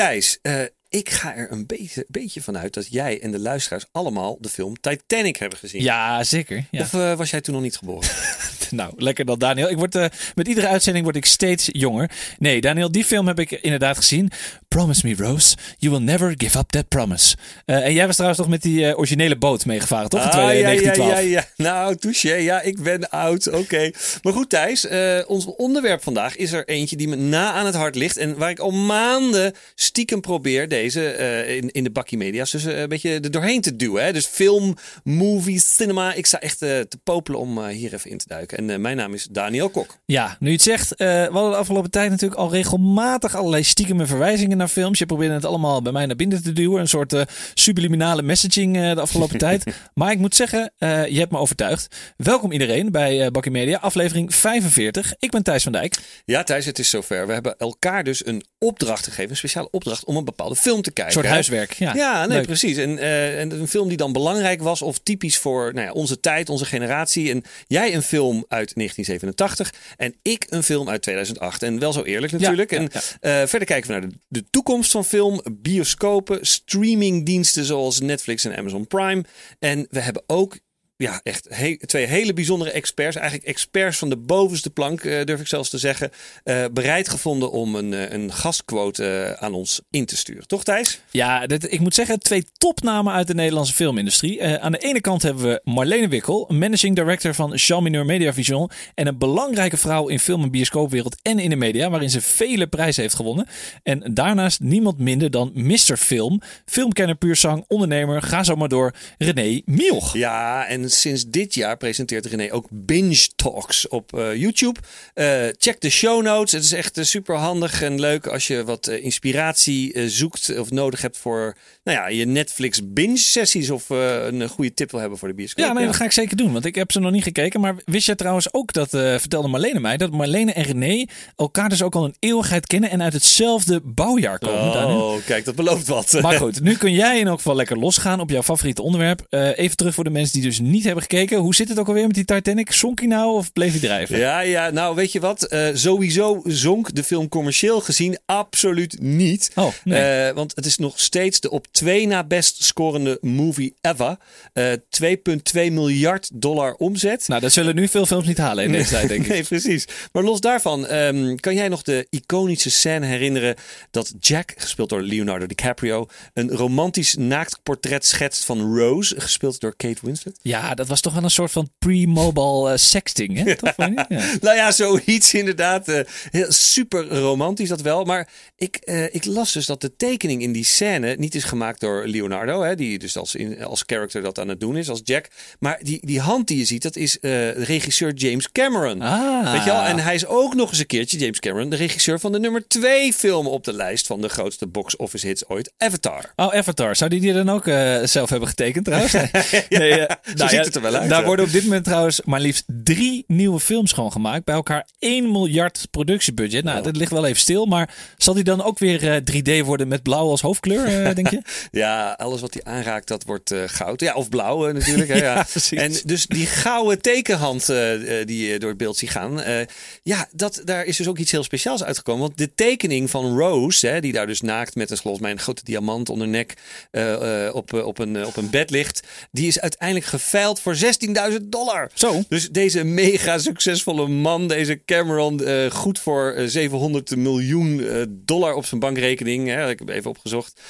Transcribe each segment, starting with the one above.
Thijs, uh, ik ga er een beetje, beetje van uit dat jij en de luisteraars allemaal de film Titanic hebben gezien. Ja, zeker. Ja. Of uh, was jij toen nog niet geboren? nou, lekker dan Daniel. Ik word, uh, met iedere uitzending word ik steeds jonger. Nee, Daniel, die film heb ik inderdaad gezien. Promise me, Rose, you will never give up that promise. Uh, en jij was trouwens toch met die uh, originele boot meegevaren, toch? Ah, ja, ja, ja, ja. Nou, touché. Ja, ik ben oud. Oké. Okay. Maar goed, Thijs. Uh, ons onderwerp vandaag is er eentje die me na aan het hart ligt. En waar ik al maanden stiekem probeer deze in, in de bakkie media's dus een beetje er doorheen te duwen. Hè? Dus film, movie, cinema. Ik sta echt te popelen om hier even in te duiken. En mijn naam is Daniel Kok. Ja, nu je het zegt. we hadden de afgelopen tijd natuurlijk al regelmatig allerlei stiekeme verwijzingen naar films. Je probeerde het allemaal bij mij naar binnen te duwen. Een soort uh, subliminale messaging uh, de afgelopen tijd. Maar ik moet zeggen, uh, je hebt me overtuigd. Welkom iedereen bij uh, Bakkie Media, aflevering 45. Ik ben Thijs van Dijk. Ja, Thijs, het is zover. We hebben elkaar dus een opdracht gegeven, een speciale opdracht om een bepaalde film te kijken. Een soort huiswerk, ja. Ja, nee, precies. En, en, een film die dan belangrijk was of typisch voor nou ja, onze tijd, onze generatie. En jij een film uit 1987 en ik een film uit 2008. En wel zo eerlijk natuurlijk. Ja, en verder kijken we naar de, de toekomst van film, bioscopen, streamingdiensten zoals Netflix en Amazon Prime. En we hebben ook ja, echt twee hele bijzondere experts. Eigenlijk experts van de bovenste plank, uh, durf ik zelfs te zeggen. Uh, bereid gevonden om een, uh, een gastquote aan ons in te sturen. Toch, Thijs? Ja, dit, ik moet zeggen, twee topnamen uit de Nederlandse filmindustrie. aan de ene kant hebben we Marlene Wikkel, managing director van Jean Mineur Media Vision. En een belangrijke vrouw in film- en bioscoopwereld en in de media, waarin ze vele prijzen heeft gewonnen. En daarnaast niemand minder dan Mr. Film, filmkenner, puurzang, ondernemer, ga zo maar door, René Mioch. Ja, en sinds dit jaar presenteert René ook Binge Talks op uh, YouTube. Uh, check de show notes. Het is echt uh, super handig en leuk als je wat inspiratie zoekt of nodig hebt voor nou ja, je Netflix binge sessies of een goede tip wil hebben voor de bioscoop. Ja, nee, dat ga ik zeker doen, want ik heb ze nog niet gekeken. Maar wist je trouwens ook, dat vertelde Marlene mij, dat Marlene en René elkaar dus ook al een eeuwigheid kennen en uit hetzelfde bouwjaar komen. Oh, kijk, dat belooft wat. Maar goed, nu kun jij in elk geval lekker losgaan op jouw favoriete onderwerp. even terug voor de mensen die dus niet hebben gekeken. Hoe zit het ook alweer met die Titanic? Zonk hij nou of bleef hij drijven? Ja, ja nou weet je wat? Uh, sowieso zonk de film commercieel gezien absoluut niet. Oh, nee. uh, want het is nog steeds de op twee na best scorende movie ever. Uh, eh, 2,2 miljard dollar omzet. Nou, dat zullen nu veel films niet halen in deze tijd, denk ik. nee, precies. Maar los daarvan, um, kan jij nog de iconische scène herinneren dat Jack, gespeeld door Leonardo DiCaprio, een romantisch naaktportret schetst van Rose, gespeeld door Kate Winslet? Ja, dat was toch wel een soort van pre-mobile uh, sexting, hè? Toch, ja. Ja. Nou ja, zoiets inderdaad. Uh, super romantisch dat wel. Maar ik, uh, ik las dus dat de tekening in die scène niet is gemaakt door Leonardo, hè, die dus als, in, als character dat aan het doen is, als Jack. Maar die, die hand die je ziet, dat is regisseur James Cameron. Ah. Weet je wel? En hij is ook nog eens een keertje, James Cameron, de regisseur van de nummer twee film op de lijst van de grootste box office hits ooit, Avatar. Oh, Avatar. Zou die die dan ook zelf hebben getekend trouwens? nee, nou, ziet het er wel uit. Daar worden op dit moment trouwens maar liefst drie nieuwe films gewoon gemaakt. Bij elkaar 1 miljard productiebudget. Nou, dat ligt wel even stil. Maar zal die dan ook weer uh, eh, 3D worden met blauw als hoofdkleur, uh, denk je? ja, alles wat hij aanraakt, dat wordt uh, goud. Ja, of blauw natuurlijk. Hè, ja. En dus die gouden tekenhand die je door het beeld ziet gaan. ja, dat, daar is dus ook iets heel speciaals uitgekomen. Want de tekening van Rose, hè, die daar dus naakt met een, volgens mij een grote diamant onder nek op, op, een, op een bed ligt. Die is uiteindelijk geveild voor 16.000 dollar. Zo. Dus deze mega succesvolle man, deze Cameron, uh, goed voor 700 miljoen uh, dollar op zijn bankrekening. Hè, ik heb even opgezocht.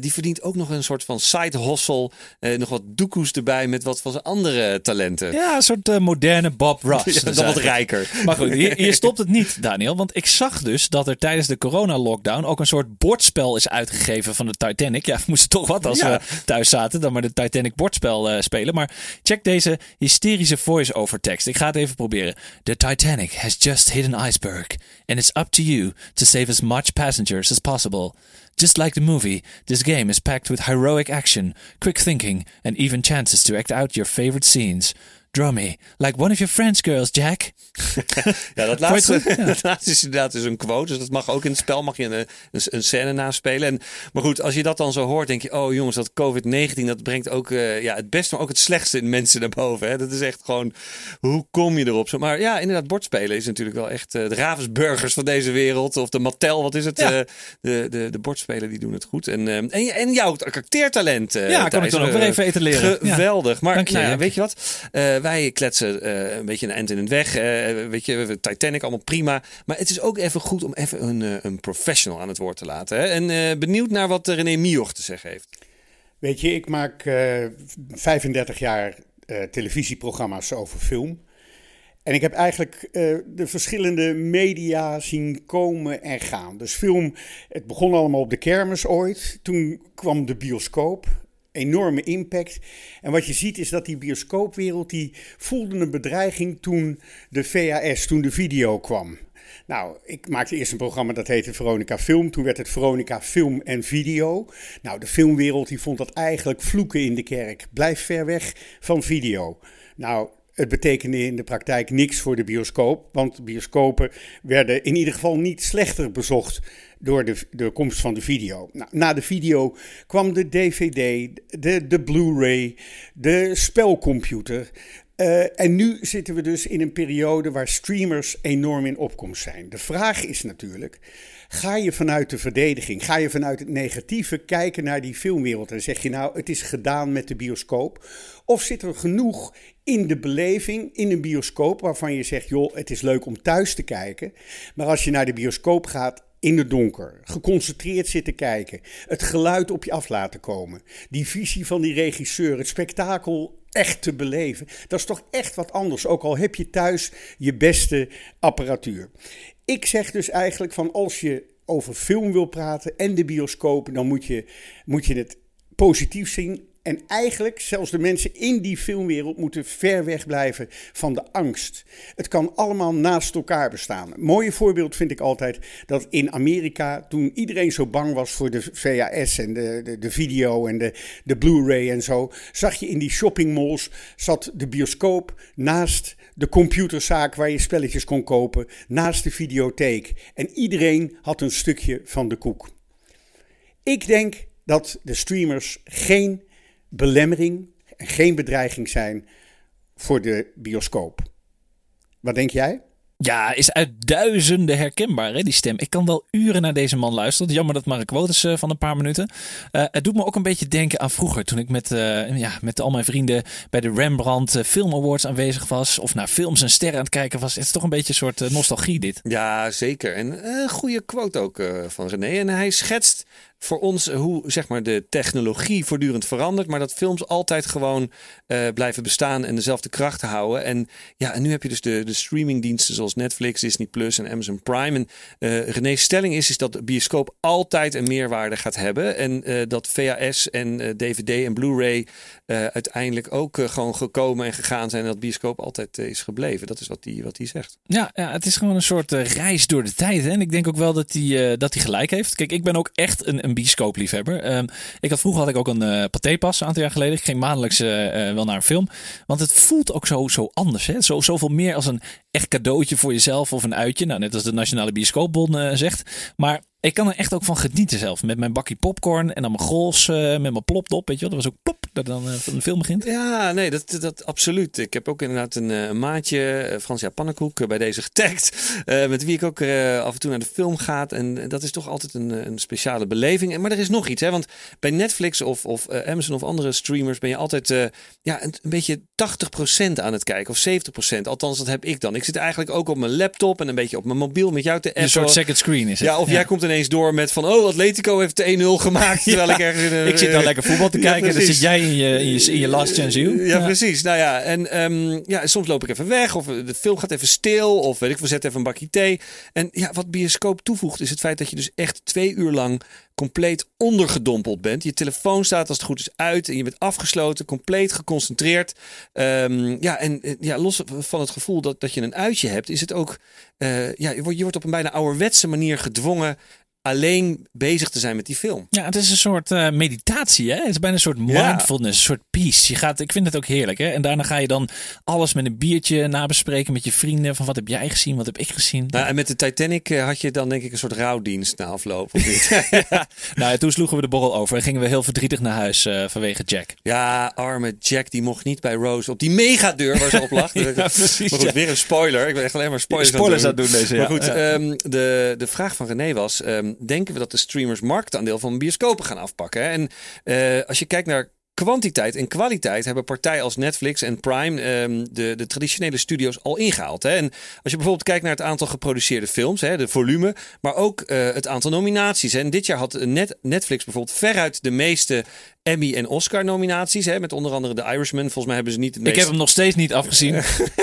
Die verdient ook nog een soort van side hustle. nog wat doekoes erbij met wat van zijn andere talenten. Ja, een soort moderne Bob Ross. ja, wat rijker. Maar goed, hier, hier stopt het niet, Daniel. Want ik zag dus dat er tijdens de corona-lockdown ook een soort bordspel is uitgegeven van de Titanic. Ja, we moesten toch wat als ja. we thuis zaten dan maar de Titanic bordspel spelen. Maar check deze hysterische voice-over tekst. Ik ga het even proberen. The Titanic has just hit an iceberg, and it's up to you to save as much passengers as possible. Just like the movie, this game is packed with heroic action, quick thinking, and even chances to act out your favorite scenes. Draw me like one of your friends girls, Jack. ja, dat laatste, dat laatste is inderdaad dus een quote. Dus dat mag ook in het spel mag je een, een, een scène naspelen. En, maar goed, als je dat dan zo hoort, denk je... oh jongens, dat COVID-19, dat brengt ook uh, ja, het beste... maar ook het slechtste in mensen naar boven. Hè? Dat is echt gewoon... hoe kom je erop? Maar ja, inderdaad, bordspelen is natuurlijk wel echt... Uh, de Ravensburgers van deze wereld. Of de Mattel, wat is het? Ja. Uh, de, de, de bordspelen, die doen het goed. En, en, en jouw acteertalent, Ja, kan ik dan ook weer even eten leren. Geweldig. Maar nou, ja, weet je wat? Wij kletsen een beetje een eind in het weg. weet je, Titanic, allemaal prima. Maar het is ook even goed om even een, een professional aan het woord te laten. Hè? En benieuwd naar wat René Mioch te zeggen heeft. Weet je, ik maak uh, 35 jaar televisieprogramma's over film. En ik heb eigenlijk de verschillende media zien komen en gaan. Dus film, het begon allemaal op de kermis ooit. Toen kwam de bioscoop enorme impact. En wat je ziet is dat die bioscoopwereld, die voelde een bedreiging toen de VHS, toen de video kwam. Nou, ik maakte eerst een programma dat heette Veronica Film. Toen werd het Veronica Film en Video. Nou, de filmwereld die vond dat eigenlijk vloeken in de kerk. Blijf ver weg van video. Nou, het betekende in de praktijk niks voor de bioscoop, want bioscopen werden in ieder geval niet slechter bezocht door de, de komst van de video. Nou, na de video kwam de DVD, de, de Blu-ray, de spelcomputer. Uh, en nu zitten we dus in een periode waar streamers enorm in opkomst zijn. De vraag is natuurlijk: ga je vanuit de verdediging, ga je vanuit het negatieve kijken naar die filmwereld en zeg je nou, het is gedaan met de bioscoop? Of zit er genoeg in de beleving, in een bioscoop, waarvan je zegt, joh, het is leuk om thuis te kijken. Maar als je naar de bioscoop gaat, in het donker, geconcentreerd zitten kijken, het geluid op je af laten komen, die visie van die regisseur, het spektakel echt te beleven, dat is toch echt wat anders, ook al heb je thuis je beste apparatuur. Ik zeg dus eigenlijk van als je over film wil praten en de bioscoop, dan moet je, moet je het positief zien en eigenlijk, zelfs de mensen in die filmwereld moeten ver weg blijven van de angst. Het kan allemaal naast elkaar bestaan. Mooie voorbeeld vind ik altijd dat in Amerika, toen iedereen zo bang was voor de VHS en de, de, de video en de, de Blu-ray en zo, zag je in die shoppingmalls, zat de bioscoop naast de computerzaak waar je spelletjes kon kopen, naast de videotheek. En iedereen had een stukje van de koek. Ik denk dat de streamers geen belemmering en geen bedreiging zijn voor de bioscoop. Wat denk jij? Ja, is uit duizenden herkenbaar, hè, die stem. Ik kan wel uren naar deze man luisteren. Jammer dat Mark Wouters uh, van een paar minuten. Uh, het doet me ook een beetje denken aan vroeger. Toen ik met, uh, ja, met al mijn vrienden bij de Rembrandt Film Awards aanwezig was. Of naar films en sterren aan het kijken was. Het is toch een beetje een soort nostalgie dit. Ja, zeker. En een goede quote ook van René. En hij schetst voor ons hoe zeg maar, de technologie voortdurend verandert, maar dat films altijd gewoon uh, blijven bestaan en dezelfde kracht houden. En ja, en nu heb je dus de, de streamingdiensten zoals Netflix, Disney Plus en Amazon Prime. En uh, René's stelling is, is dat de bioscoop altijd een meerwaarde gaat hebben. En uh, dat VHS en DVD en Blu-ray uiteindelijk ook gewoon gekomen en gegaan zijn. En dat bioscoop altijd is gebleven. Dat is wat hij wat zegt. Ja, ja, het is gewoon een soort reis door de tijd. Hè? En ik denk ook wel dat hij dat hij gelijk heeft. Kijk, ik ben ook echt een een bioscoopliefhebber. Um, ik had, vroeger had ik ook een uh, patépas een aantal jaar geleden. Ik ging maandelijks uh, wel naar een film. Want het voelt ook zo, zo anders. Hè? Zo, zoveel meer als een echt cadeautje voor jezelf of een uitje. Nou, net als de Nationale Bioscoopbond uh, zegt. Maar ik kan er echt ook van genieten zelf. Met mijn bakje popcorn en dan mijn goals met mijn plopdop. Weet je wel, dat was ook plop dat dan uh, de film begint. Ja, nee, dat, dat absoluut. Ik heb ook inderdaad een, uh, maatje, uh, Frans Pannenkoek, bij deze getagd. met wie ik ook af en toe naar de film gaat. En dat is toch altijd een, een speciale beleving. Maar er is nog iets, hè? want bij Netflix of, of Amazon of andere streamers ben je altijd ja, een, een beetje 80% aan het kijken. Of 70%. Althans, dat heb ik dan. Ik zit eigenlijk ook op mijn laptop en een beetje op mijn mobiel met jou te Een soort second screen is het. Ja, of jij komt ineens door met van, oh, Atletico heeft 1-0 gemaakt. Terwijl ik ergens in een, Ik zit dan lekker voetbal te kijken. Ja, dan zit jij in je, in je, in je last chance Ja, ja, precies. Nou ja, en um, ja, soms loop ik even weg. Of de film gaat even stil. Of weet ik, we zetten even een bakje thee. En ja, wat bioscoop toevoegt is het feit dat je dus echt twee uur lang compleet ondergedompeld bent. Je telefoon staat als het goed is uit en je bent afgesloten, compleet geconcentreerd. Um, ja, en ja, los van het gevoel dat, dat je een uitje hebt, is het ook, uh, ja, je wordt, je wordt op een bijna ouderwetse manier gedwongen alleen bezig te zijn met die film. Ja, het is een soort uh, meditatie, hè? Het is bijna een soort mindfulness, een soort peace. Je gaat, ik vind het ook heerlijk, hè? En daarna ga je dan alles met een biertje nabespreken met je vrienden. Van wat heb jij gezien, wat heb ik gezien? Nou, en met de Titanic uh, had je dan denk ik een soort rouwdienst na afloop, of niet? ja. Nou, toen sloegen we de borrel over en gingen we heel verdrietig naar huis uh, vanwege Jack. Ja, arme Jack, die mocht niet bij Rose op die megadeur waar ze op lag. ja, precies. Maar goed, weer een spoiler. Ik ben echt alleen maar spoilers, spoilers aan doen. deze, Maar goed, um, de, de vraag van René was, um, denken we dat de streamers marktaandeel van bioscopen gaan afpakken? En uh, als je kijkt naar kwantiteit en kwaliteit hebben partijen als Netflix en Prime um, de, de traditionele studio's al ingehaald. Hè? En als je bijvoorbeeld kijkt naar het aantal geproduceerde films, hè, de volume, maar ook uh, het aantal nominaties. Hè? En dit jaar had Net, Netflix bijvoorbeeld veruit de meeste Emmy en Oscar nominaties. Hè, met onder andere The Irishman. Volgens mij hebben ze niet. Het meest... Ik heb hem nog steeds niet afgezien.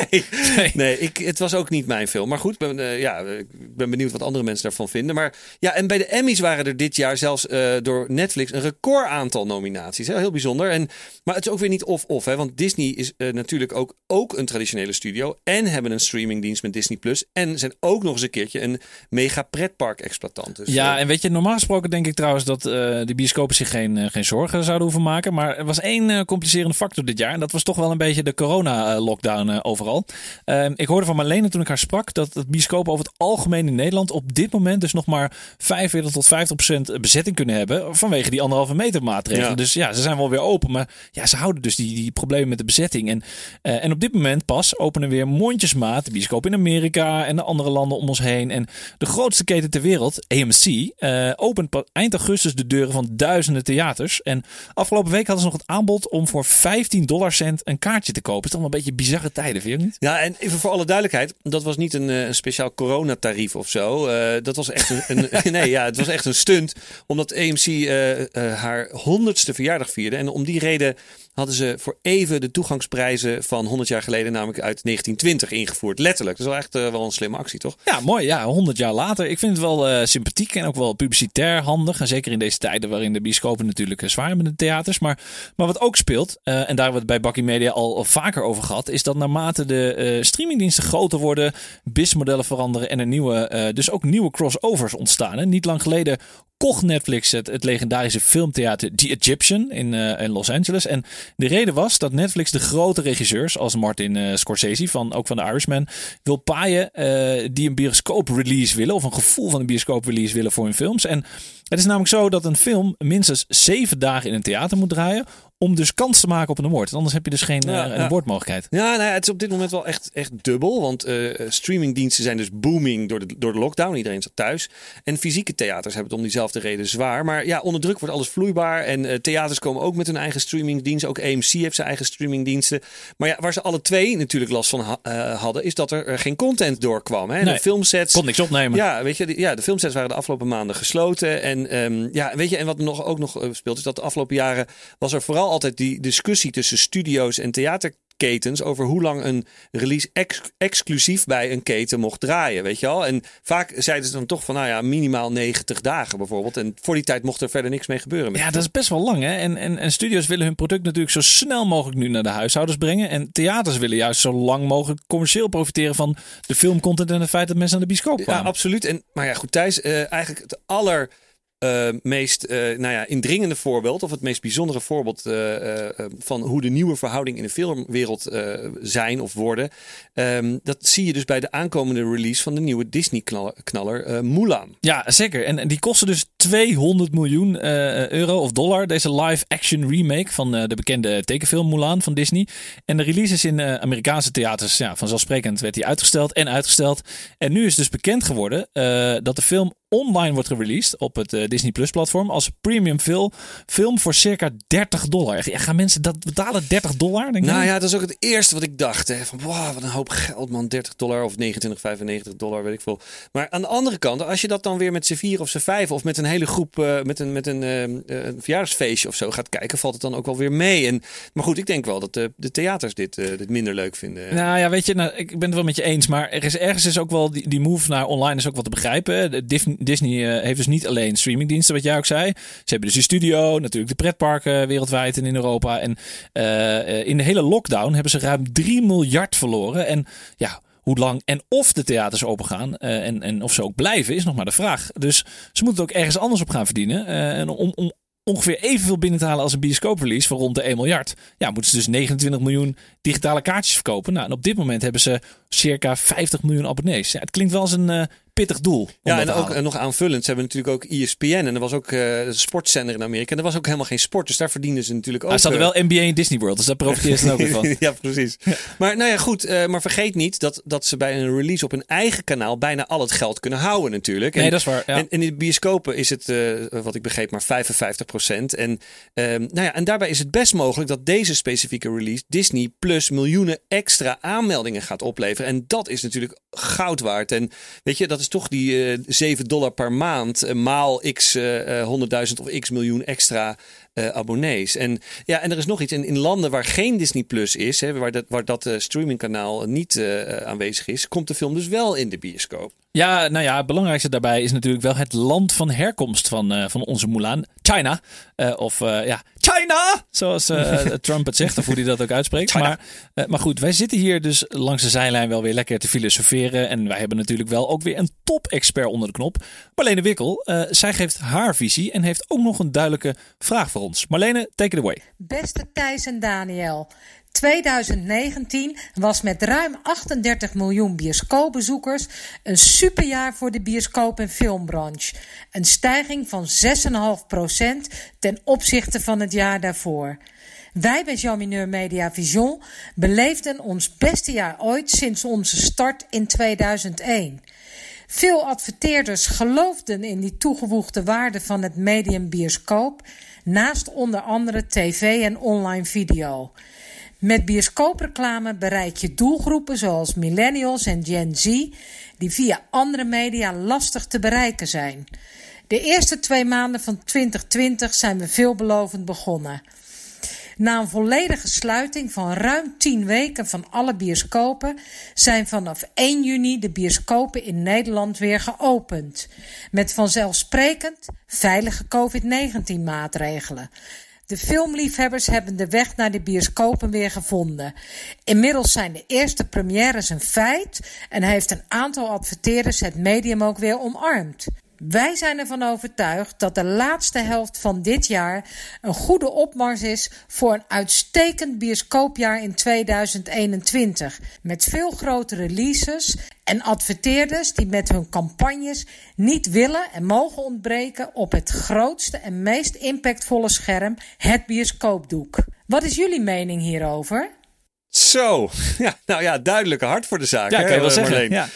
nee, nee. nee ik, het was ook niet mijn film. Maar goed, ben, uh, ja, ik ben benieuwd wat andere mensen daarvan vinden. Maar ja, en bij de Emmys waren er dit jaar zelfs uh, door Netflix een record aantal nominaties. Hè, heel bijzonder. En, maar het is ook weer niet of-of. Want Disney is uh, natuurlijk ook, ook een traditionele studio. En hebben een streamingdienst met Disney Plus. En zijn ook nog eens een keertje een mega pretpark-exploitant. Dus, ja, en weet je, normaal gesproken denk ik trouwens dat de bioscopen zich geen, geen zorgen zouden hoeven maken. Maar er was één uh, complicerende factor dit jaar. En dat was toch wel een beetje de corona-lockdown uh, overal. Uh, ik hoorde van Marlene toen ik haar sprak dat het bioscoop over het algemeen in Nederland op dit moment dus nog maar 45 tot 50 procent bezetting kunnen hebben. Vanwege die anderhalve meter maatregelen. Ja. Dus ja, ze zijn wel weer open. Maar ja, ze houden dus die, die problemen met de bezetting. En, en op dit moment pas openen weer mondjesmaat de bioscoop in Amerika en de andere landen om ons heen. En de grootste keten ter wereld, AMC, opent eind augustus de deuren van duizenden theaters. En Afgelopen week hadden ze nog het aanbod om voor 15 dollar cent een kaartje te kopen. Het is toch een beetje bizarre tijden, vind je niet? Ja, en even voor alle duidelijkheid. Dat was niet een, een speciaal coronatarief of zo. Dat was echt een, nee, ja, het was echt een stunt. Omdat AMC haar honderdste verjaardag vierde. En die reden hadden ze voor even de toegangsprijzen van 100 jaar geleden, namelijk uit 1920, ingevoerd. Letterlijk. Dat is wel echt uh, wel een slimme actie, toch? Ja, mooi. Ja, 100 jaar later. Ik vind het wel uh, sympathiek en ook wel publicitair handig. En zeker in deze tijden waarin de bioscopen natuurlijk zwaar met de theaters. Maar, maar wat ook speelt, en daar hebben we het bij Bakkie Media al, vaker over gehad, is dat naarmate de streamingdiensten groter worden, BIS-modellen veranderen en er nieuwe, dus ook nieuwe crossovers ontstaan. Niet lang geleden kocht Netflix het, legendarische filmtheater The Egyptian in, in Los Angeles. En de reden was dat Netflix de grote regisseurs, als Martin uh, Scorsese, van, ook van The Irishman, wil paaien uh, die een bioscoop-release willen, of een gevoel van een bioscoop-release willen voor hun films. En het is namelijk zo dat een film minstens zeven dagen in een theater moet draaien om dus kans te maken op een award. Anders heb je dus geen ja, uh, ja. awardmogelijkheid. Ja, nou ja, het is op dit moment wel echt, echt dubbel. Want uh, streamingdiensten zijn dus booming door de, door de lockdown. Iedereen zat thuis. En fysieke theaters hebben het om diezelfde reden zwaar. Maar ja, onder druk wordt alles vloeibaar. En uh, theaters komen ook met hun eigen streamingdienst. Ook AMC heeft zijn eigen streamingdiensten. Maar ja, waar ze alle twee natuurlijk last van ha hadden... is dat er geen content doorkwam. Hè? Nee, de filmsets... Kon niks opnemen. Ja, weet je, de, ja, de filmsets waren de afgelopen maanden gesloten. En um, ja, weet je, en wat nog, ook nog speelt... is dat de afgelopen jaren was er vooral altijd die discussie tussen studio's en theaterketens over hoe lang een release ex exclusief bij een keten mocht draaien, weet je wel? En vaak zeiden ze dan toch van, nou ja, minimaal 90 dagen bijvoorbeeld. En voor die tijd mocht er verder niks mee gebeuren. Ja, dat is best wel lang, hè? En, en, en studio's willen hun product natuurlijk zo snel mogelijk nu naar de huishoudens brengen. En theaters willen juist zo lang mogelijk commercieel profiteren van de filmcontent en het feit dat mensen naar de bioscoop kwamen. Ja, absoluut. En, maar ja, goed, Thijs, uh, eigenlijk het aller uh, meest uh, nou ja, indringende voorbeeld, of het meest bijzondere voorbeeld uh, van hoe de nieuwe verhoudingen in de filmwereld zijn of worden. Um, dat zie je dus bij de aankomende release van de nieuwe Disney-knaller Mulan. Ja, zeker. En, die kostte dus 200 miljoen euro of dollar. Deze live-action remake van de bekende tekenfilm Mulan van Disney. En de release is in Amerikaanse theaters, ja, vanzelfsprekend werd die uitgesteld en uitgesteld. En nu is dus bekend geworden dat de film online wordt gereleased op het Disney Plus platform als premium film, film voor circa 30 dollar. Ja, gaan mensen dat betalen 30 dollar? Denk nou ja, dat is ook het eerste wat ik dacht. Hè. Van wow, wat een hoop geld man, 30 dollar of 29,95 dollar, weet ik veel. Maar aan de andere kant, als je dat dan weer met z'n vier of z'n vijf of met een hele groep, uh, met een, met een, uh, een verjaardagsfeestje of zo gaat kijken, valt het dan ook wel weer mee. En, maar goed, ik denk wel dat de, de theaters dit, dit minder leuk vinden. Nou ja, weet je, nou, ik ben het wel met je eens, maar er is ergens is ook wel die, die move naar online is ook wat te begrijpen. Disney heeft dus niet alleen streamingdiensten, wat jij ook zei. Ze hebben dus die studio, natuurlijk de pretparken wereldwijd en in Europa. En in de hele lockdown hebben ze ruim 3 miljard verloren. En ja, hoe lang en of de theaters open gaan en, en of ze ook blijven, is nog maar de vraag. Dus ze moeten ook ergens anders op gaan verdienen. en om, om ongeveer evenveel binnen te halen als een bioscooprelease van rond de 1 miljard. Ja, moeten ze dus 29 miljoen digitale kaartjes verkopen. Nou, en op dit moment hebben ze circa 50 miljoen abonnees. Het klinkt wel als een uh, pittig doel. Ja, en ook nog aanvullend. Ze hebben natuurlijk ook ESPN en er was ook uh, een sportzender in Amerika. En er was ook helemaal geen sport, dus daar verdienen ze natuurlijk ook. Er staat wel NBA in Disney World, dus daar profiteer ze ook van. ja, precies. Maar nou ja, goed. Uh, maar vergeet niet dat, dat ze bij een release op hun eigen kanaal bijna al het geld kunnen houden natuurlijk. En, nee, dat is waar. Ja. En, in de bioscopen is het, wat ik begreep, maar 55 procent. En, um, nou ja, en daarbij is het best mogelijk dat deze specifieke release Disney plus miljoenen extra aanmeldingen gaat opleveren. En dat is natuurlijk goud waard. En weet je, dat is toch die uh, 7 dollar per maand uh, maal x uh, 100.000 of x miljoen extra abonnees. En ja, en er is nog iets. In, in landen waar geen Disney Plus is, hè, waar dat, waar dat streamingkanaal niet aanwezig is, komt de film dus wel in de bioscoop. Ja, nou ja, het belangrijkste daarbij is natuurlijk wel het land van herkomst van, van onze Mulan. China. of ja, China! Zoals Trump het zegt, of hoe hij dat ook uitspreekt. Maar, maar goed, wij zitten hier dus langs de zijlijn wel weer lekker te filosoferen. En wij hebben natuurlijk wel ook weer een top-expert onder de knop. Marlene Wikkel, zij geeft haar visie en heeft ook nog een duidelijke vraag voor ons. Marlene, take it away. Beste Thijs en Daniel. 2019 was met ruim 38 miljoen bioscoopbezoekers een superjaar voor de bioscoop- en filmbranche. Een stijging van 6,5% ten opzichte van het jaar daarvoor. Wij bij Jean Mineur Media Vision beleefden ons beste jaar ooit sinds onze start in 2001. Veel adverteerders geloofden in die toegevoegde waarde van het medium bioscoop naast onder andere tv en online video. Met bioscoopreclame bereik je doelgroepen zoals millennials en Gen Z, die via andere media lastig te bereiken zijn. De eerste twee maanden van 2020 zijn we veelbelovend begonnen. Na een volledige sluiting van ruim 10 weken van alle bioscopen zijn vanaf 1 juni de bioscopen in Nederland weer geopend. Met vanzelfsprekend veilige COVID-19 maatregelen. De filmliefhebbers hebben de weg naar de bioscopen weer gevonden. Inmiddels zijn de eerste premières een feit en heeft een aantal adverteerders het medium ook weer omarmd. Wij zijn ervan overtuigd dat de laatste helft van dit jaar een goede opmars is voor een uitstekend bioscoopjaar in 2021. Met veel grote releases en adverteerders die met hun campagnes niet willen en mogen ontbreken op het grootste en meest impactvolle scherm, het bioscoopdoek. Wat is jullie mening hierover? Zo, ja, nou ja, duidelijke hart voor de zaak. Ja, kan je wel Marleen? zeggen. Ja.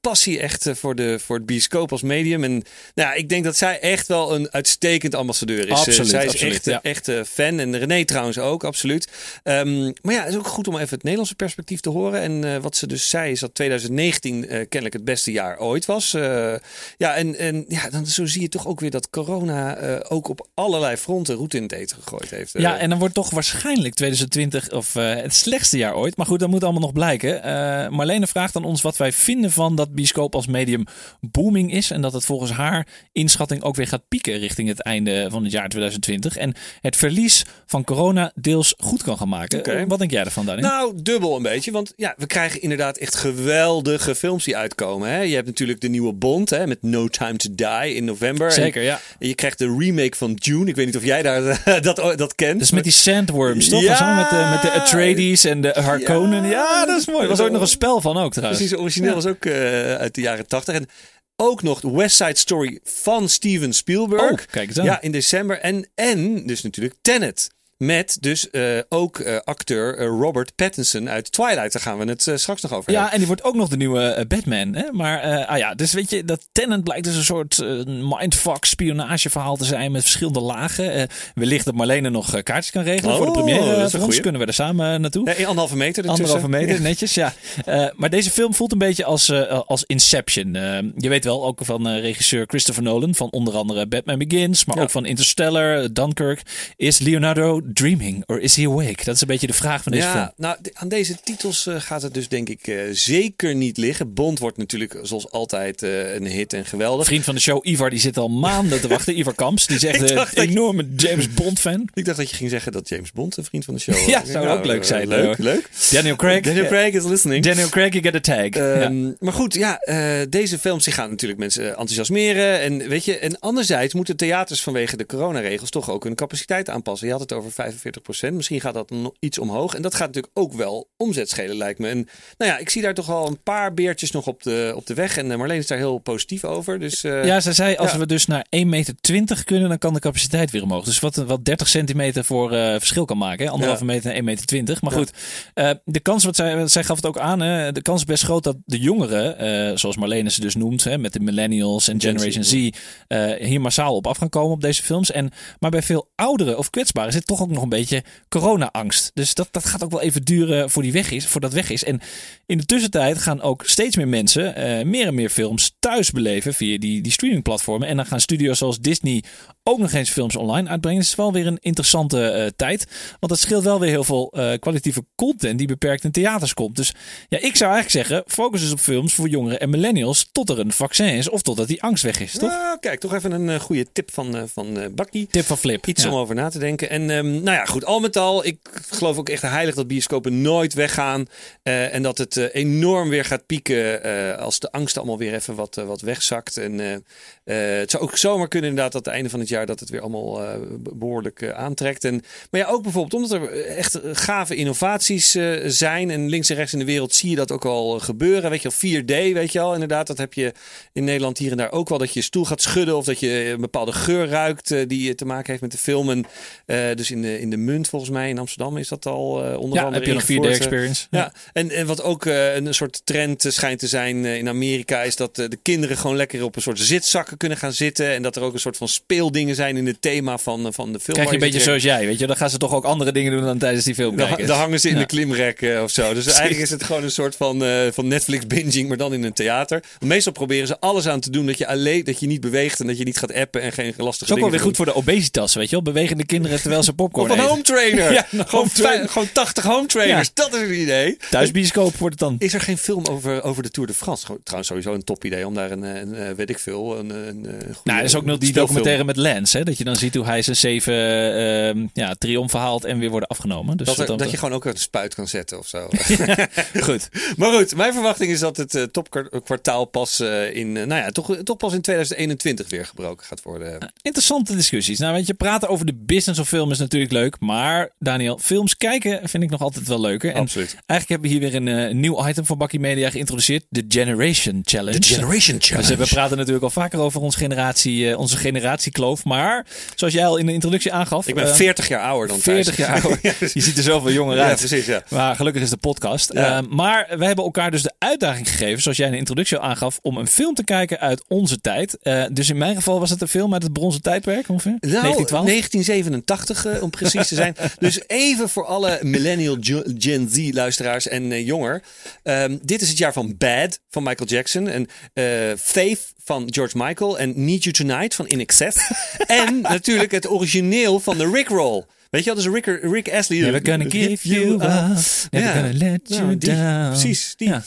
Passie echt eh, voor, de, voor het bioscoop als medium. En nou ja, ik denk dat zij echt wel een uitstekend ambassadeur is. Absoluut, Uh, zij is absoluut, echt, ja. echt fan. En René trouwens ook, absoluut. Um, maar ja, het is ook goed om even het Nederlandse perspectief te horen. En uh, wat ze dus zei is dat 2019 kennelijk het beste jaar ooit was. ja, en, en ja, dan zo zie je toch ook weer dat corona ook op allerlei fronten route in het eten gegooid heeft. Ja, en dan wordt toch waarschijnlijk 2020 of het slechtste jaar ooit. Maar goed, dat moet allemaal nog blijken. Marlene vraagt aan ons wat wij vinden van dat bioscoop als medium booming is. En dat het volgens haar inschatting ook weer gaat pieken richting het einde van het jaar 2020. En het verlies van corona deels goed kan gaan maken. Wat denk jij ervan, Daniel? Nou, dubbel een beetje. Want ja, we krijgen inderdaad echt geweldige films die uitkomen. Hè? Je hebt natuurlijk de nieuwe Bond hè, met No Time to Die in november. Zeker, en ja. Je krijgt de remake van Dune. Ik weet niet of jij daar, dat, dat kent. Dus met die sandworms, toch? Ja. Samen met de, met de Atreides en de Harkonnen. Ja, dat is mooi. Er was ook nog een spel van ook trouwens. Precies, origineel was ook uh, uit de jaren 80. En ook nog de West Side Story van Steven Spielberg. Oh, kijk eens aan. Ja, in december. En, en dus natuurlijk Tenet. Met dus uh, ook uh, acteur uh, Robert Pattinson uit Twilight. Daar gaan we het straks nog over Ja, hebben. en die wordt ook nog de nieuwe Batman. Hè? Maar ah ja, dus weet je, dat Tenant blijkt dus een soort mindfuck spionageverhaal te zijn met verschillende lagen. wellicht dat Marlene nog kaartjes kan regelen oh, voor de première. Dat is ons kunnen we er samen naartoe. Ja, anderhalve meter ertussen. Anderhalve meter, Ja. netjes, ja. Maar deze film voelt een beetje als, als Inception. Je weet wel, ook van regisseur Christopher Nolan, van onder andere Batman Begins, maar Ja. ook van Interstellar, Dunkirk, is Leonardo dreaming or is he awake? Dat is een beetje de vraag van deze ja, film. Nou, aan deze titels uh, gaat het dus denk ik uh, zeker niet liggen. Bond wordt natuurlijk zoals altijd uh, een hit en geweldig. Vriend van de show Ivar, die zit al maanden te wachten. Ivar Kamps, die zegt een enorme James Bond fan. Ik dacht dat je ging zeggen dat James Bond een vriend van de show was. ja, zou nou, ook leuk zijn. leuk, leuk. Daniel Craig. Daniel Craig is listening. Daniel Craig, you get a tag. Um, ja. Maar goed, ja, deze films die gaan natuurlijk mensen enthousiasmeren. En weet je, en anderzijds moeten theaters vanwege de coronaregels toch ook hun capaciteit aanpassen. Je had het over 45 procent. Misschien gaat dat nog iets omhoog. En dat gaat natuurlijk ook wel omzet schelen, lijkt me. En nou ja, ik zie daar toch al een paar beertjes nog op de, op de weg. En Marleen is daar heel positief over. Dus, uh, ja, ze zei als ja. we dus naar 1,20 meter kunnen, dan kan de capaciteit weer omhoog. Dus wat, wat 30 centimeter voor uh, verschil kan maken. Hè? Anderhalve ja. meter naar 1,20 meter. Maar goed, uh, de kans, wat zij, zij gaf het ook aan, hè? de kans is best groot dat de jongeren, zoals Marlene ze dus noemt, hè, met de millennials en Generation Z, hier massaal op af gaan komen op deze films. En, maar bij veel ouderen of kwetsbaren zit toch ook nog een beetje corona-angst. Dus dat, dat gaat ook wel even duren voor die weg is, voor dat weg is. En in de tussentijd gaan ook steeds meer mensen uh, meer en meer films thuis beleven via die, die streamingplatformen. En dan gaan studio's zoals Disney ook nog eens films online uitbrengen. Dus het is wel weer een interessante uh, tijd. Want het scheelt wel weer heel veel uh, kwalitatieve content die beperkt in theaters komt. Dus ja, ik zou eigenlijk zeggen, focus dus op films voor jongeren en millennials tot er een vaccin is of totdat die angst weg is, toch? Nou, kijk, toch even een goede tip van, van Bakkie. Tip van Flip. Iets ja. om over na te denken. En um, nou ja, goed, al met al, ik geloof ook echt heilig dat bioscopen nooit weggaan. Uh, en dat het uh, enorm weer gaat pieken uh, als de angst allemaal weer even wat, wat wegzakt. En het zou ook zomaar kunnen inderdaad dat het einde van het jaar dat het weer allemaal behoorlijk aantrekt. En, maar ja, ook bijvoorbeeld omdat er echt gave innovaties zijn. En links en rechts in de wereld zie je dat ook al gebeuren. Weet je al, 4D, weet je al. Inderdaad, dat heb je in Nederland hier en daar ook wel. Dat je stoel gaat schudden of dat je een bepaalde geur ruikt die te maken heeft met de film. En dus in de, in de munt volgens mij in Amsterdam is dat al uh, onder ja, andere heb je nog 4D experience. Ja, ja. En, en wat ook uh, een soort trend schijnt te zijn in Amerika is dat de kinderen gewoon lekker op een soort zitzakken kunnen gaan zitten en dat er ook een soort van speeldingen zijn in het thema van, van de film. Krijg je een beetje zoals jij, weet je, dan gaan ze toch ook andere dingen doen dan tijdens die film kijken. Dan hangen ze in ja. de klimrek of zo. Dus eigenlijk is het gewoon een soort van, van Netflix binging, maar dan in een theater. Meestal proberen ze alles aan te doen dat je alleen dat je niet beweegt en dat je niet gaat appen en geen lastige. Het is ook wel weer goed voor de obesitas, weet je wel, bewegende kinderen terwijl ze popcorn Of een eten. home trainer. Ja, gewoon, gewoon 80 home trainers. Ja. Dat is een idee. Thuisbioscoop wordt het dan. Is er geen film over, over de Tour de France? Trouwens, sowieso een top idee om daar een, een, een weet ik veel, een, een, goede, Nou, er is ook nog die documentaire met Lance, hè? Dat je dan ziet hoe hij zijn zeven uh, ja, triomfen haalt en weer worden afgenomen. Dus dat, er, dat je gewoon ook een spuit kan zetten of zo. goed. Maar goed, mijn verwachting is dat het uh, topkwartaal pas uh, in, nou ja, toch, toch pas in 2021 weer gebroken gaat worden. interessante discussies. Nou, weet je, praten over de business of film is natuurlijk leuk, maar Daniel, films kijken vind ik nog altijd wel leuker. En Absoluut. Eigenlijk hebben we hier weer een uh, nieuw item van Bakkie Media geïntroduceerd. De Generation Challenge. De Generation Challenge. Dus we praten natuurlijk al vaker over onze generatie, uh, onze generatiekloof. Maar zoals jij al in de introductie aangaf. Ik ben uh, 40 jaar ouder dan 40 Thijs. jaar ouder. Je ziet er zoveel jonger uit. Ja, precies. Ja. Maar gelukkig is de podcast. Ja. maar we hebben elkaar dus de uitdaging gegeven, zoals jij in de introductie al aangaf, om een film te kijken uit onze tijd. dus in mijn geval was het een film uit het bronzen tijdperk ongeveer. Nou, 1912. 1987 om precies te zijn. dus even voor alle millennial Gen Z luisteraars en uh, jonger. Um, dit is het jaar van Bad van Michael Jackson. En uh, Faith van George Michael. En Need You Tonight van In Excess. en natuurlijk het origineel van de Rickroll. Weet je wel, dus Rick, Rick Astley. Never gonna give you up. Never gonna let you nou, die, down. Precies, die. Ja.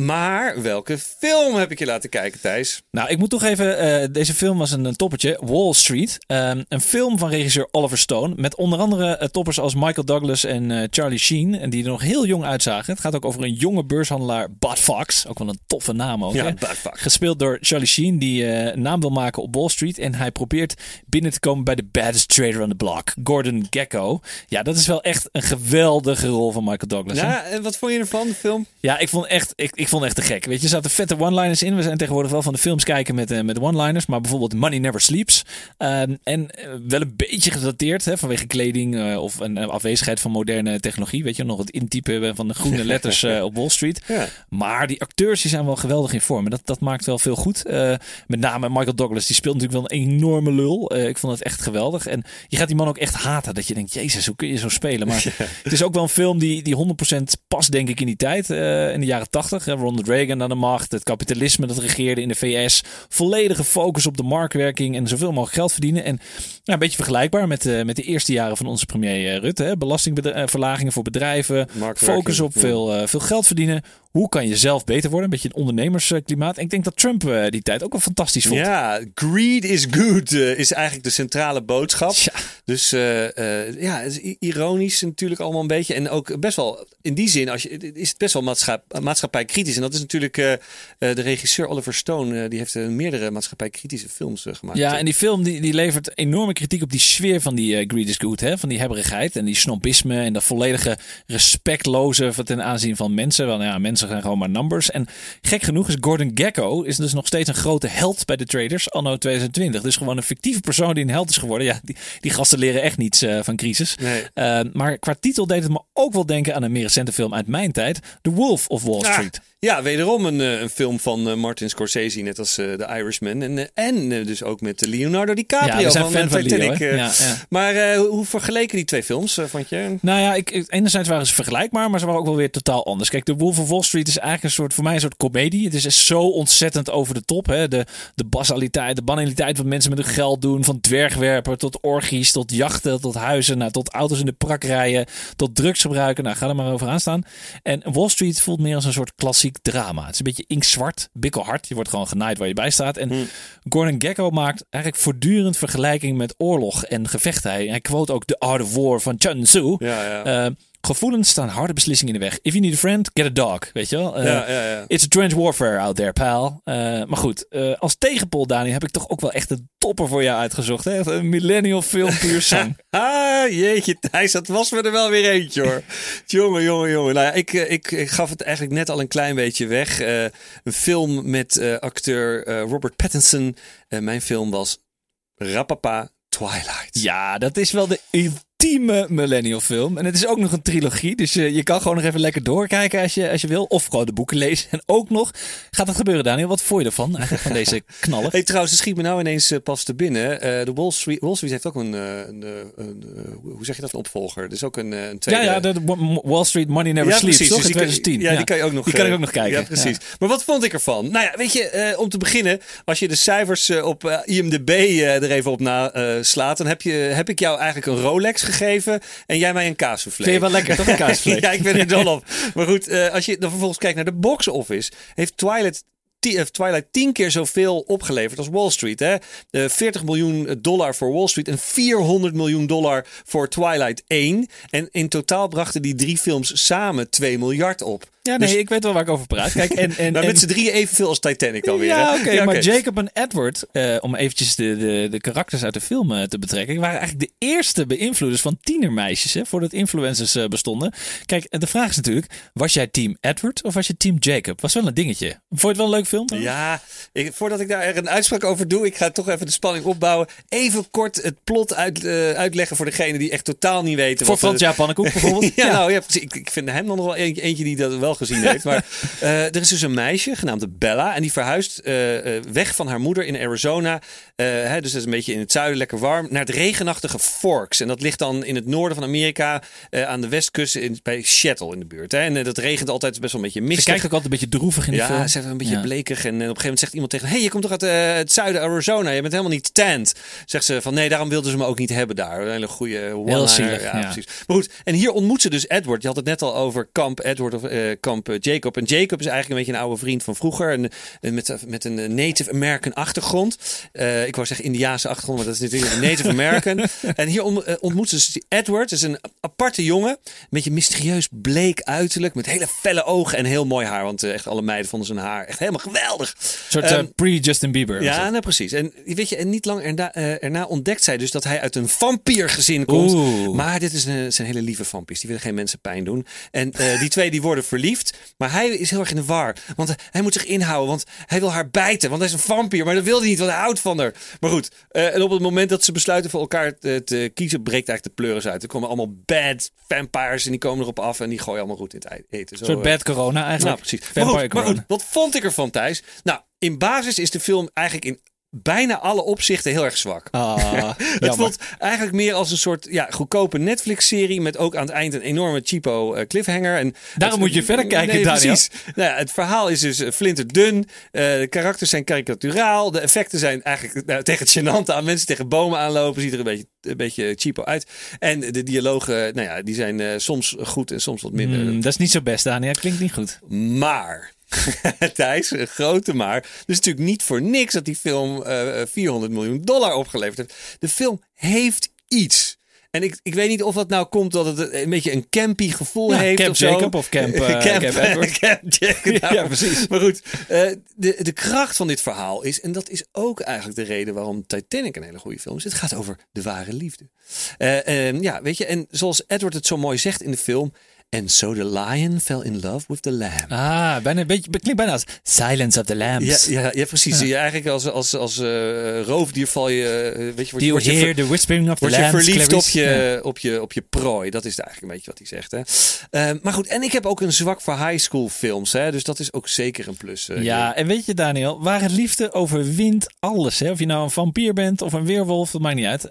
Maar welke film heb ik je laten kijken, Thijs? Nou, ik moet toch even. Uh, deze film was een, een toppertje. Wall Street. Um, een film van regisseur Oliver Stone. Met onder andere uh, toppers als Michael Douglas en uh, Charlie Sheen. En die er nog heel jong uitzagen. Het gaat ook over een jonge beurshandelaar, Bud Fox. Ook wel een toffe naam ook. Ja, hè? Bud Fox. Gespeeld door Charlie Sheen, die een naam wil maken op Wall Street. En hij probeert binnen te komen bij de baddest trader on the block, Gordon Gekko. Ja, dat is wel echt een geweldige rol van Michael Douglas. Ja, en wat vond je ervan, de film? Ja, ik vond echt, ik, ik vond echt te gek. Weet je, er zaten vette one-liners in. We zijn tegenwoordig wel van de films kijken met, uh, met one-liners. Maar bijvoorbeeld Money Never Sleeps. Um, en uh, wel een beetje gedateerd hè, vanwege kleding uh, of een afwezigheid van moderne technologie. Weet je, nog het intypen van de groene letters op Wall Street. Ja. Maar die acteurs die zijn wel geweldig in vorm. En dat, dat maakt wel veel goed. met name Michael Douglas, die speelt natuurlijk wel een enorme lul. ik vond het echt geweldig. En je gaat die man ook echt haten. Dat je denkt, jezus, hoe kun je zo spelen? Maar het is ook wel een film die, die 100% past, denk ik, in die tijd. in de jaren 80. Ronald Reagan aan de macht. Het kapitalisme dat regeerde in de VS. Volledige focus op de marktwerking en zoveel mogelijk geld verdienen. En ja, een beetje vergelijkbaar met, uh, met de eerste jaren van onze premier Rutte. Hè? Belastingverlagingen voor bedrijven. Focus op veel, veel geld verdienen hoe kan je zelf beter worden? Een beetje een ondernemersklimaat. En ik denk dat Trump uh, die tijd ook wel fantastisch vond. Ja, greed is good uh, is eigenlijk de centrale boodschap. Ja. Dus uh, ja, is ironisch natuurlijk allemaal een beetje. En ook best wel in die zin als je, is het best wel maatschappij, maatschappij kritisch. En dat is natuurlijk de regisseur Oliver Stone. die heeft meerdere maatschappij kritische films gemaakt. Ja, en die film die, die levert enorme kritiek op die sfeer van die greed is good. Hè? Van die hebberigheid en die snobisme en dat volledige respectloze ten aanzien van mensen. Wel, ja, mensen zijn gewoon maar numbers. En gek genoeg is Gordon Gekko is dus nog steeds een grote held bij de traders anno 2020. Dus gewoon een fictieve persoon die een held is geworden. Ja, die, die gasten leren echt niets uh, van crisis. Nee. Uh, maar qua titel deed het me ook wel denken aan een meer recente film uit mijn tijd. The Wolf of Wall Street. Ja, wederom een, een film van Martin Scorsese, net als The Irishman. En, en dus ook met Leonardo DiCaprio ja, van fan Titanic. Van Leo, ja, ja. Maar hoe vergeleken die twee films, vond je? Nou ja, ik, enerzijds waren ze vergelijkbaar, maar ze waren ook wel weer totaal anders. Kijk, The Wolf of Wall Street is eigenlijk een soort, voor mij een soort comedie. Het is zo ontzettend over de top. Hè? De, de basaliteit, de banaliteit wat mensen met hun geld doen. Van dwergwerpen tot orgies, tot jachten, tot huizen, nou, tot auto's in de prak rijden, tot drugs gebruiken. Nou, ga er maar over aan staan. En Wall Street voelt meer als een soort klassiek drama. Het is een beetje inkzwart, bikkelhard. Je wordt gewoon genaaid waar je bij staat. En hmm. Gordon Gekko maakt eigenlijk voortdurend vergelijking met oorlog en gevechten. Hij, hij quote ook The Art of War van Chun Tzu. Ja, ja. Uh, Gevoelens staan harde beslissingen in de weg. If you need a friend, get a dog. Weet je wel? Uh, ja, ja, ja. It's a trench warfare out there, pal. Uh, maar goed, uh, als tegenpol, Dani, heb ik toch ook wel echt een topper voor jou uitgezocht. Hè? Een millennial film puur zang. ah, jeetje, Thijs, dat was me er wel weer eentje hoor. jongen, jongen, jongen. Nou, ik, ik, ik, gaf het eigenlijk net al een klein beetje weg. een film met acteur Robert Pattinson. mijn film was Rapapa Twilight. Ja, dat is wel de ultieme millennial film. En het is ook nog een trilogie. Dus je, je kan gewoon nog even lekker doorkijken als je, als je wil. Of gewoon de boeken lezen. En ook nog, gaat het gebeuren Daniel? Wat vond je ervan eigenlijk van deze knallen? Hey, trouwens, het schiet me nou ineens uh, pas te binnen. Uh, de Wall Street, Wall Street heeft ook een, een, een hoe zeg je dat, een opvolger. Dus ook een, een tweede... Ja, ja, de, Wall Street Money Never ja, Sleeps, toch? Dus in 2010. ja, die kan je ook nog, die kan ik ook nog kijken. Ja, precies. Ja. Maar wat vond ik ervan? Nou ja, weet je, om te beginnen, als je de cijfers op IMDb er even op na slaat, dan heb, je, heb ik jou eigenlijk een Rolex gegeven en jij mij een kaassoufflé. Vind je wel lekker, toch een kaassoufflé? ja, ik ben er dol op. Maar goed, uh, als je dan vervolgens kijkt naar de box office, heeft Twilight Twilight tien keer zoveel opgeleverd als Wall Street. Hè? Uh, 40 miljoen dollar voor Wall Street en 400 miljoen dollar voor Twilight 1. En in totaal brachten die drie films samen 2 miljard op. Ja, nee, dus... ik weet wel waar ik over praat. Kijk, en, en, maar met z'n drieën evenveel als Titanic dan weer. Ja, oké. Okay, ja, maar. Jacob en Edward, uh, om eventjes de, de, de karakters uit de film uh, te betrekken, waren eigenlijk de eerste beïnvloeders van tienermeisjes, hè, voordat influencers uh, bestonden. Kijk, de vraag is natuurlijk, was jij team Edward of was je team Jacob? Was wel een dingetje. Vond je het wel een leuk film? Ja, ik, voordat ik daar een uitspraak over doe, ik ga toch even de spanning opbouwen. Even kort het plot uit, uitleggen voor degene die echt totaal niet weten. Voor Frans Japannekoek bijvoorbeeld? ja, ja, nou ja, ik, ik vind hem dan nog wel eentje die dat wel gezien heeft. Maar uh, er is dus een meisje genaamd Bella. En die verhuist uh, uh, weg van haar moeder in Arizona. Hè, dus dat is een beetje in het zuiden lekker warm. Naar het regenachtige Forks. En dat ligt dan in het noorden van Amerika. aan de westkust in, bij Seattle in de buurt. Hè. En dat regent altijd best wel een beetje mistig. Ze kijkt ook altijd een beetje droevig in de ja, film. Ja, ze is een beetje ja. blekig. En op een gegeven moment zegt iemand tegen hey, je komt toch uit het zuiden Arizona? Je bent helemaal niet tent. Zegt ze van nee, daarom wilden ze me ook niet hebben daar. Een hele goede Heel zielig, ja, ja, precies. Maar goed, en hier ontmoet ze dus Edward. Je had het net al over kamp Edward of kamp Jacob. En Jacob is eigenlijk een beetje een oude vriend van vroeger. En, met, met een Native American achtergrond. Uh, ik wou zeggen Indiaanse achtergrond, maar dat is natuurlijk een Native American. en hier on, uh, ontmoeten ze dus Edward. is een aparte jongen. Een beetje mysterieus bleek uiterlijk. Met hele felle ogen en heel mooi haar. Want uh, echt alle meiden vonden zijn haar echt helemaal geweldig. Een soort um, pre-Justin Bieber. Ja, nou, precies. En weet je, en niet lang erna, erna, ontdekt zij dus dat hij uit een vampiergezin komt. Oeh. Maar dit is een, zijn hele lieve vampiers. Die willen geen mensen pijn doen. En die twee die worden verliefd. Maar hij is heel erg in de war. Want hij moet zich inhouden. Want hij wil haar bijten. Want hij is een vampier. Maar dat wil hij niet. Want hij houdt van haar. Maar goed. Uh, en op het moment dat ze besluiten voor elkaar te, te, kiezen. breekt eigenlijk de pleuris uit. Er komen allemaal bad vampires. En die komen erop af. En die gooien allemaal goed in het eten. Een soort bad corona eigenlijk. Nou, precies. Maar goed, maar goed, wat vond ik ervan Thijs? Nou, in basis is de film eigenlijk in bijna alle opzichten heel erg zwak. Ah, Het voelt eigenlijk meer als een soort ja, goedkope Netflix-serie met ook aan het eind een enorme cheapo eh, cliffhanger. En Daarom het- moet je verder kijken, nee, Daniel. Precies. Nou ja, het verhaal is dus eh, flinterdun. Eh de karakters zijn karikaturaal. De effecten zijn eigenlijk nou, tegen het gênante aan. Mensen tegen bomen aanlopen. Ziet er een beetje, een beetje cheapo uit. En de dialogen, nou ja, die zijn soms goed en soms wat minder. Hmm, dat is niet zo best, Daniel. Klinkt niet goed. Maar, Thijs, een grote maar. Dus natuurlijk niet voor niks dat die film eh 400 miljoen dollar opgeleverd heeft. De film heeft iets. En ik, ik weet niet of dat nou komt dat het een beetje een campy gevoel Ja, heeft Camp of zo. Jacob of Camp, eh, Camp Edward. Camp Jacob, nou, Ja, precies. Maar goed, eh, de, de kracht van dit verhaal is, en dat is ook eigenlijk de reden waarom Titanic een hele goede film is. Het gaat over de ware liefde. Eh, eh, ja, weet je, en zoals Edward het zo mooi zegt in de film. And so the lion fell in love with the lamb. Ah, bijna een beetje, klinkt bijna als Silence of the Ja, Lambs. ja, ja, precies. Ja. eigenlijk als, als, als eh, roofdier val je, eh, weet je, word, Do je- you word je, ver- hear the whispering of the word je lambs, verliefd op je, Ja. op, je, op je prooi. Dat is eigenlijk een beetje wat hij zegt. Hè? Eh, maar goed, en ik heb ook een zwak voor high school films. Hè? Dus dat is ook zeker een plus. eh, Ja, en weet je Daniel, ware liefde overwint alles. Hè? Of je nou een vampier bent of een weerwolf, dat maakt niet uit.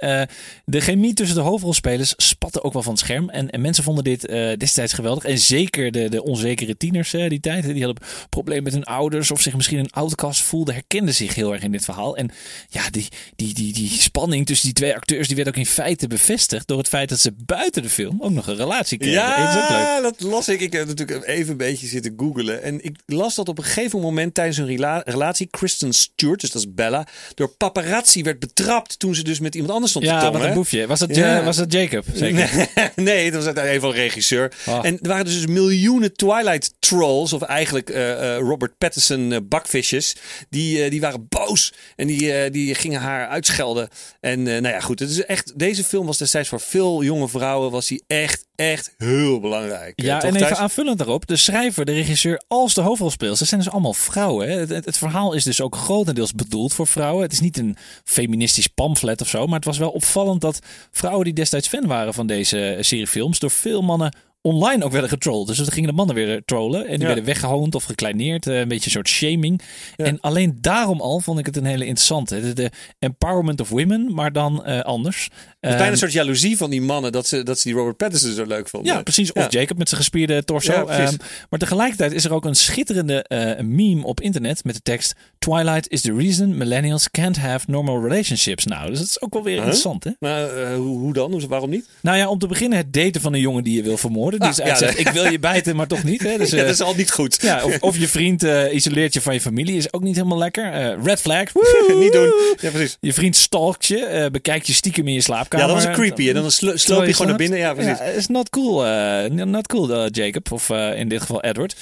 De chemie tussen de hoofdrolspelers spatte ook wel van het scherm. En, en mensen vonden dit eh, geweldig. En zeker de, de onzekere tieners hè, die tijd. Die hadden problemen met hun ouders of zich misschien een outcast voelden. Herkenden zich heel erg in dit verhaal. En ja, die, die, die, die spanning tussen die twee acteurs die werd ook in feite bevestigd. Door het feit dat ze buiten de film ook nog een relatie kregen. Ja, dat is ook leuk. dat las ik. Ik heb natuurlijk even een beetje zitten googelen. En ik las dat op een gegeven moment tijdens hun rela- relatie Kristen Stewart, dus dat is Bella, door paparazzi werd betrapt toen ze dus met iemand anders stond te Ja, tongen. wat een boefje. Was dat, Ja. eh, was dat Jacob? Zeker. Nee, nee, dat was een regisseur. Ah. En er waren dus miljoenen Twilight trolls, of eigenlijk eh, eh, Robert Pattinson eh, bakvisjes, die, die waren boos en die, die gingen haar uitschelden. En nou ja, goed, het is echt, deze film was destijds voor veel jonge vrouwen was die echt, echt heel belangrijk. Ja, toch, en even aanvullend daarop. De schrijver, de regisseur als de hoofdrolspeelsters dat zijn dus allemaal vrouwen. Hè. Het, het, het verhaal is dus ook grotendeels bedoeld voor vrouwen. Het is niet een feministisch pamflet of zo. Maar het was wel opvallend dat vrouwen die destijds fan waren van deze serie films... door veel mannen online ook werden getrolld. Dus dan gingen de mannen weer trollen. En die Ja. werden weggehoond of gekleineerd. eh, Een beetje een soort shaming. En alleen daarom al vond ik het een hele interessante. De, de empowerment of women, maar dan eh, anders. Het is bijna Ehm, een soort jaloezie van die mannen dat ze, dat ze die Robert Pattinson zo leuk vonden. ja, precies. Of Ja. Jacob met zijn gespierde torso. Ehm, maar tegelijkertijd is er ook een schitterende eh, meme op internet met de tekst... Twilight is the reason millennials can't have normal relationships now. Dus dat is ook wel weer interessant, hè? Maar eh, hoe, hoe dan? Waarom niet? Nou ja, om te beginnen het daten van een jongen die je wil vermoorden. Die Ah, ja, zegt, ik wil je bijten, maar toch niet. Hè? Dus, Ja, eh, dat is al niet goed. ja, of, of je vriend eh, isoleert je van je familie is ook niet helemaal lekker. Eh, red flag. niet doen. Ja, precies. Je vriend stalkt je, eh, bekijkt je stiekem in je slaapkamer. Ja, dat een creepy. En dan slo- sloop je gewoon naar binnen. Ja, precies. Ja, is not cool. not cool, Jacob. Of in dit geval Edward.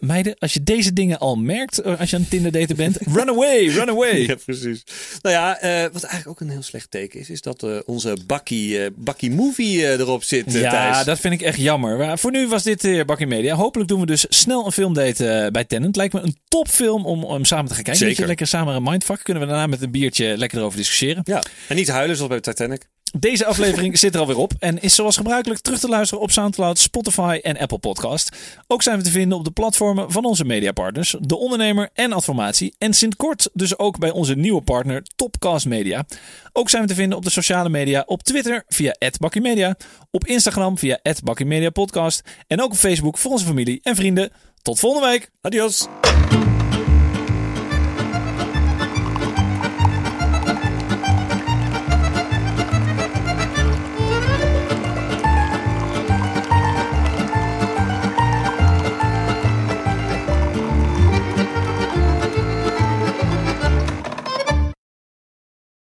Meiden, als je deze dingen al merkt, als je aan Tinder daten bent, run away, run away. Ja, precies. Nou ja, wat eigenlijk ook een heel slecht teken is, is dat onze Bakkie, Bakkie Movie erop zit, Ja, Thijs. dat vind ik echt jammer. Maar voor nu was dit uh, Bakkie Media. Hopelijk doen we dus snel een filmdate eh, bij Tenant. Lijkt me een topfilm om, om samen te gaan kijken. Zeker. Beetje lekker samen een mindfuck. Kunnen we daarna met een biertje lekker erover discussiëren. Ja, en niet huilen zoals bij Titanic. Deze aflevering zit er alweer op en is zoals gebruikelijk terug te luisteren op Soundcloud, Spotify en Apple Podcast. Ook zijn we te vinden op de platformen van onze mediapartners, De Ondernemer en Adformatie. En sinds kort dus ook bij onze nieuwe partner Topcast Media. Ook zijn we te vinden op de sociale media, op Twitter via @bakkiemedia, op Instagram via @bakkiemediapodcast en ook op Facebook voor onze familie en vrienden. Tot volgende week. Adios.